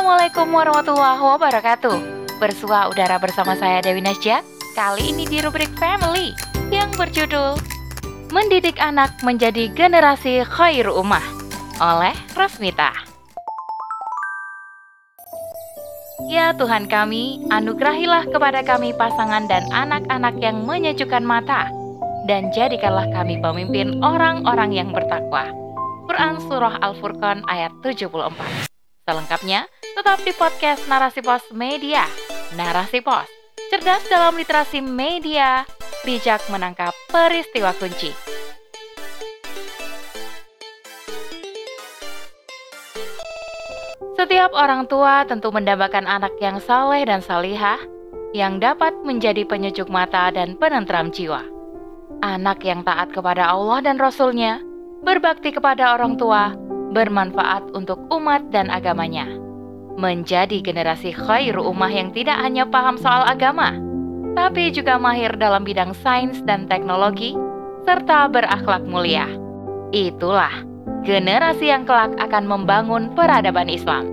Assalamualaikum warahmatullahi wabarakatuh. Bersua udara bersama saya Dewi Nasjak. Kali ini di rubrik Family yang berjudul Mendidik Anak Menjadi Generasi Khair Ummah oleh Rasmita. Ya Tuhan kami, anugerahilah kepada kami pasangan dan anak-anak yang menyejukkan mata, dan jadikanlah kami pemimpin orang-orang yang bertakwa. Quran Surah Al-Furqan ayat 74 Selengkapnya, tetap di podcast Narasi Pos Media. Narasi Pos, cerdas dalam literasi media, bijak menangkap peristiwa kunci. Setiap orang tua tentu mendambakan anak yang saleh dan salihah, yang dapat menjadi penyejuk mata dan penentram jiwa. Anak yang taat kepada Allah dan Rasul-Nya, berbakti kepada orang tua, bermanfaat untuk umat dan agamanya. Menjadi generasi khair ummah yang tidak hanya paham soal agama, tapi juga mahir dalam bidang sains dan teknologi, serta berakhlak mulia. Itulah generasi yang kelak akan membangun peradaban Islam.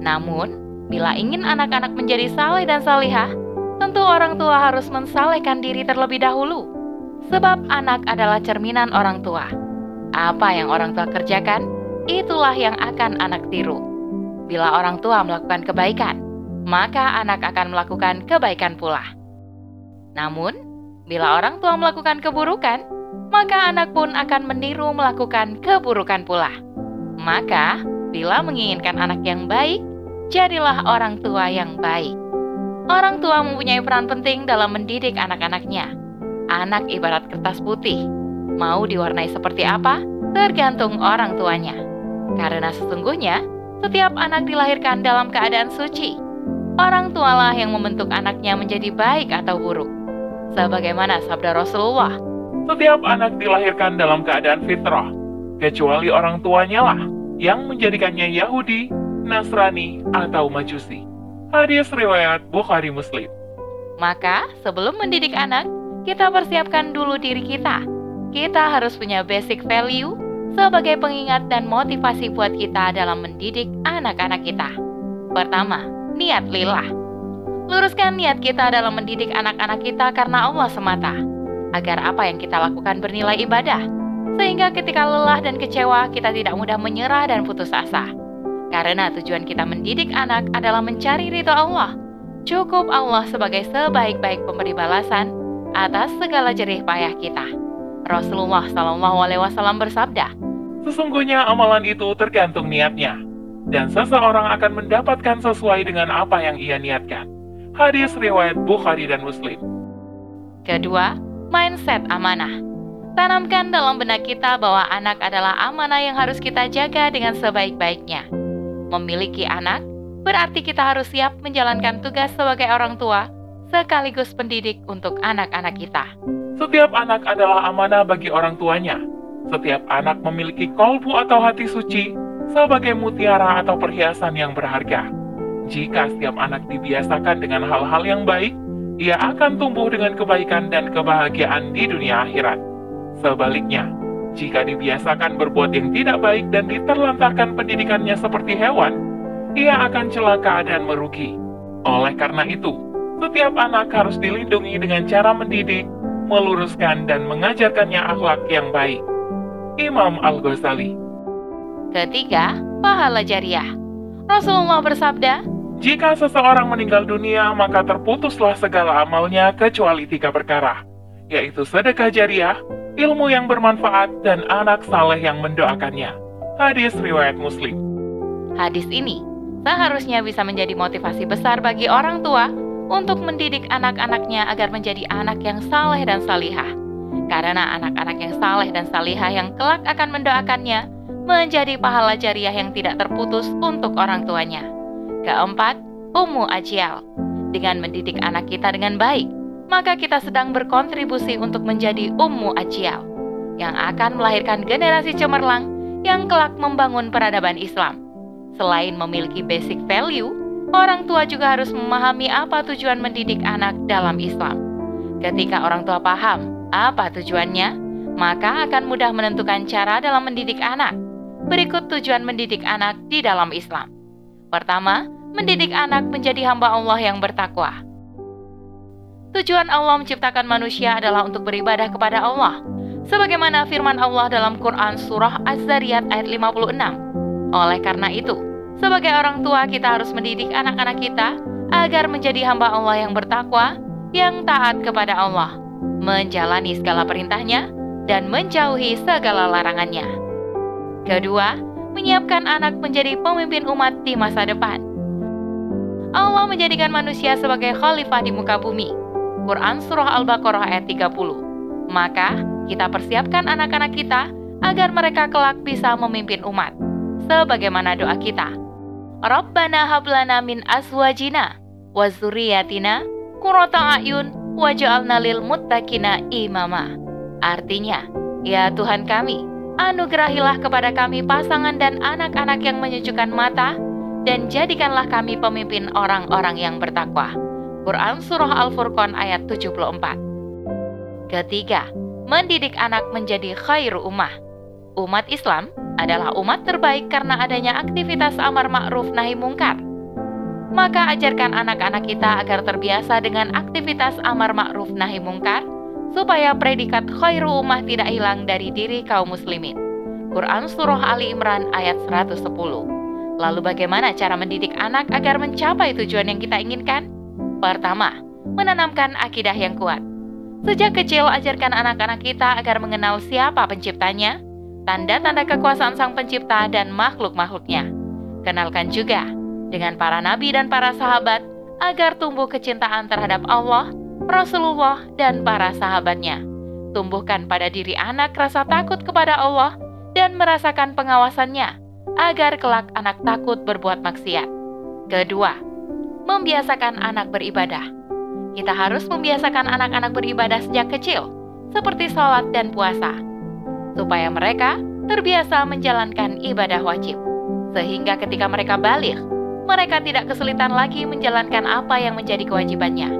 Namun, bila ingin anak-anak menjadi saleh dan salihah, tentu orang tua harus mensalehkan diri terlebih dahulu. Sebab anak adalah cerminan orang tua. Apa yang orang tua kerjakan, itulah yang akan anak tiru. Bila orang tua melakukan kebaikan, maka anak akan melakukan kebaikan pula. Namun, bila orang tua melakukan keburukan, maka anak pun akan meniru melakukan keburukan pula. Maka, bila menginginkan anak yang baik, jadilah orang tua yang baik. Orang tua mempunyai peran penting dalam mendidik anak-anaknya. Anak ibarat kertas putih, mau diwarnai seperti apa, tergantung orang tuanya. Karena sesungguhnya, setiap anak dilahirkan dalam keadaan suci. Orang tualah yang membentuk anaknya menjadi baik atau buruk. Sebagaimana sabda Rasulullah, setiap anak dilahirkan dalam keadaan fitrah, kecuali orang tuanya lah yang menjadikannya Yahudi, Nasrani, atau Majusi. Hadis riwayat Bukhari Muslim. Maka, sebelum mendidik anak, kita persiapkan dulu diri kita. Kita harus punya basic value sebagai pengingat dan motivasi buat kita dalam mendidik anak-anak kita. Pertama, niat lillah. Luruskan niat kita dalam mendidik anak-anak kita karena Allah semata, agar apa yang kita lakukan bernilai ibadah, sehingga ketika lelah dan kecewa kita tidak mudah menyerah dan putus asa. Karena tujuan kita mendidik anak adalah mencari ridho Allah. Cukup Allah sebagai sebaik-baik pemberi balasan atas segala jerih payah kita. Rasulullah Wasallam bersabda, Sesungguhnya amalan itu tergantung niatnya, dan seseorang akan mendapatkan sesuai dengan apa yang ia niatkan. Hadis riwayat Bukhari dan Muslim. Kedua, mindset amanah. Tanamkan dalam benak kita bahwa anak adalah amanah yang harus kita jaga dengan sebaik-baiknya. Memiliki anak berarti kita harus siap menjalankan tugas sebagai orang tua sekaligus pendidik untuk anak-anak kita. Setiap anak adalah amanah bagi orang tuanya, setiap anak memiliki kolbu atau hati suci sebagai mutiara atau perhiasan yang berharga. Jika setiap anak dibiasakan dengan hal-hal yang baik, ia akan tumbuh dengan kebaikan dan kebahagiaan di dunia akhirat. Sebaliknya, jika dibiasakan berbuat yang tidak baik dan diterlantarkan pendidikannya seperti hewan, ia akan celaka dan merugi. Oleh karena itu, setiap anak harus dilindungi dengan cara mendidik, meluruskan, dan mengajarkannya akhlak yang baik. Imam Al-Ghazali. Ketiga, pahala jariah. Rasulullah bersabda, Jika seseorang meninggal dunia, maka terputuslah segala amalnya kecuali tiga perkara, yaitu sedekah jariah, ilmu yang bermanfaat, dan anak saleh yang mendoakannya. Hadis riwayat Muslim. Hadis ini seharusnya bisa menjadi motivasi besar bagi orang tua untuk mendidik anak-anaknya agar menjadi anak yang saleh dan salihah karena anak-anak yang saleh dan salihah yang kelak akan mendoakannya menjadi pahala jariah yang tidak terputus untuk orang tuanya. Keempat, Ummu Ajial. Dengan mendidik anak kita dengan baik, maka kita sedang berkontribusi untuk menjadi Ummu Ajial yang akan melahirkan generasi cemerlang yang kelak membangun peradaban Islam. Selain memiliki basic value, orang tua juga harus memahami apa tujuan mendidik anak dalam Islam. Ketika orang tua paham apa tujuannya, maka akan mudah menentukan cara dalam mendidik anak. Berikut tujuan mendidik anak di dalam Islam. Pertama, mendidik anak menjadi hamba Allah yang bertakwa. Tujuan Allah menciptakan manusia adalah untuk beribadah kepada Allah. Sebagaimana firman Allah dalam Quran Surah Az-Zariyat ayat 56. Oleh karena itu, sebagai orang tua kita harus mendidik anak-anak kita agar menjadi hamba Allah yang bertakwa, yang taat kepada Allah, menjalani segala perintahnya, dan menjauhi segala larangannya. Kedua, menyiapkan anak menjadi pemimpin umat di masa depan. Allah menjadikan manusia sebagai khalifah di muka bumi Quran Surah Al-Baqarah ayat 30. Maka, kita persiapkan anak-anak kita agar mereka kelak bisa memimpin umat. Sebagaimana doa kita. Rabbana hablana min azwajina wa zurriyatina qurrata a'yun waj'alna lil muttaqina imama. Artinya, ya Tuhan kami, anugerahilah kepada kami pasangan dan anak-anak yang menyejukkan mata dan jadikanlah kami pemimpin orang-orang yang bertakwa. Quran Surah Al-Furqan ayat 74. Ketiga, mendidik anak menjadi khairu ummah. Umat Islam adalah umat terbaik karena adanya aktivitas amar ma'ruf nahi mungkar. Maka ajarkan anak-anak kita agar terbiasa dengan aktivitas amar ma'ruf nahi mungkar supaya predikat khairu ummah tidak hilang dari diri kaum muslimin. Quran Surah Ali Imran ayat 110. Lalu bagaimana cara mendidik anak agar mencapai tujuan yang kita inginkan? Pertama, menanamkan akidah yang kuat. Sejak kecil, ajarkan anak-anak kita agar mengenal siapa penciptanya, tanda-tanda kekuasaan sang pencipta dan makhluk-makhluknya. Kenalkan juga dengan para nabi dan para sahabat agar tumbuh kecintaan terhadap Allah, Rasulullah, dan para sahabatnya. Tumbuhkan pada diri anak rasa takut kepada Allah dan merasakan pengawasannya, agar kelak anak takut berbuat maksiat. Kedua, membiasakan anak beribadah. Kita harus membiasakan anak-anak beribadah sejak kecil, seperti sholat dan puasa, supaya mereka terbiasa menjalankan ibadah wajib. Sehingga ketika mereka balik, mereka tidak kesulitan lagi menjalankan apa yang menjadi kewajibannya.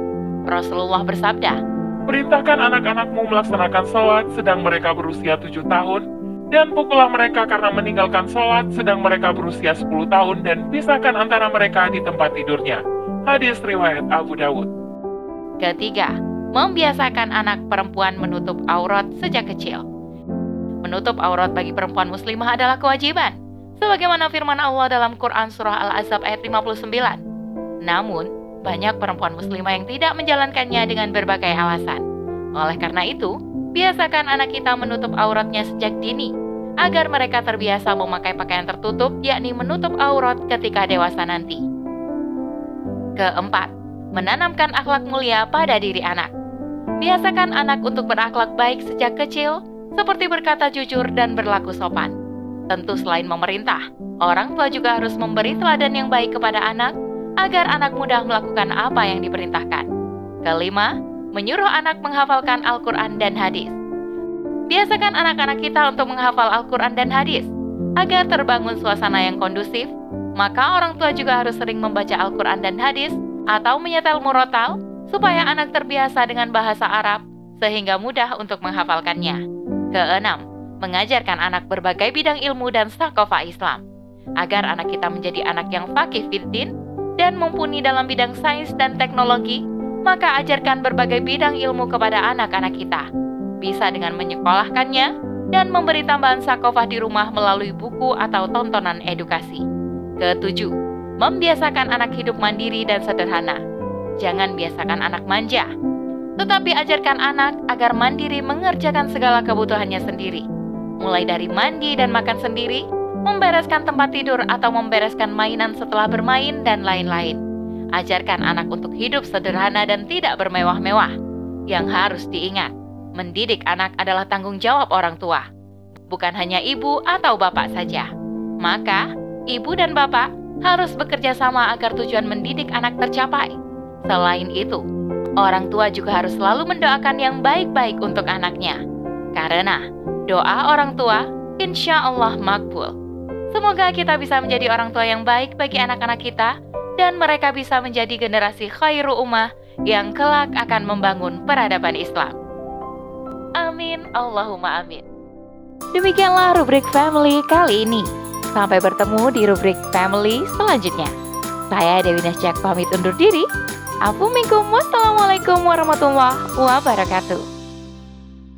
Rasulullah bersabda, Perintahkan anak-anakmu melaksanakan sholat sedang mereka berusia tujuh tahun, dan pukullah mereka karena meninggalkan sholat sedang mereka berusia 10 tahun dan pisahkan antara mereka di tempat tidurnya. Hadis riwayat Abu Dawud. Ketiga, membiasakan anak perempuan menutup aurat sejak kecil. Menutup aurat bagi perempuan muslimah adalah kewajiban, sebagaimana firman Allah dalam Quran Surah Al-Azab ayat 59. Namun, banyak perempuan muslimah yang tidak menjalankannya dengan berbagai alasan. Oleh karena itu, biasakan anak kita menutup auratnya sejak dini, agar mereka terbiasa memakai pakaian tertutup, yakni menutup aurat ketika dewasa nanti. Keempat, menanamkan akhlak mulia pada diri anak. Biasakan anak untuk berakhlak baik sejak kecil, seperti berkata jujur dan berlaku sopan. Tentu selain memerintah, orang tua juga harus memberi teladan yang baik kepada anak agar anak mudah melakukan apa yang diperintahkan. Kelima, menyuruh anak menghafalkan Al-Quran dan hadis. Biasakan anak-anak kita untuk menghafal Al-Quran dan hadis, agar terbangun suasana yang kondusif maka orang tua juga harus sering membaca Al-Quran dan hadis atau menyetel murotal supaya anak terbiasa dengan bahasa Arab sehingga mudah untuk menghafalkannya. Keenam, mengajarkan anak berbagai bidang ilmu dan sakofa Islam agar anak kita menjadi anak yang fakih fitin dan mumpuni dalam bidang sains dan teknologi, maka ajarkan berbagai bidang ilmu kepada anak-anak kita. Bisa dengan menyekolahkannya dan memberi tambahan sakofah di rumah melalui buku atau tontonan edukasi. Ketujuh, membiasakan anak hidup mandiri dan sederhana. Jangan biasakan anak manja, tetapi ajarkan anak agar mandiri mengerjakan segala kebutuhannya sendiri. Mulai dari mandi dan makan sendiri, membereskan tempat tidur atau membereskan mainan setelah bermain, dan lain-lain. Ajarkan anak untuk hidup sederhana dan tidak bermewah-mewah. Yang harus diingat, mendidik anak adalah tanggung jawab orang tua, bukan hanya ibu atau bapak saja. Maka, ibu dan bapak harus bekerja sama agar tujuan mendidik anak tercapai. Selain itu, orang tua juga harus selalu mendoakan yang baik-baik untuk anaknya. Karena doa orang tua insya Allah makbul. Semoga kita bisa menjadi orang tua yang baik bagi anak-anak kita dan mereka bisa menjadi generasi khairu ummah yang kelak akan membangun peradaban Islam. Amin, Allahumma amin. Demikianlah rubrik family kali ini. Sampai bertemu di rubrik family selanjutnya. Saya Dewi Nasjak pamit undur diri. Assalamualaikum warahmatullahi wabarakatuh.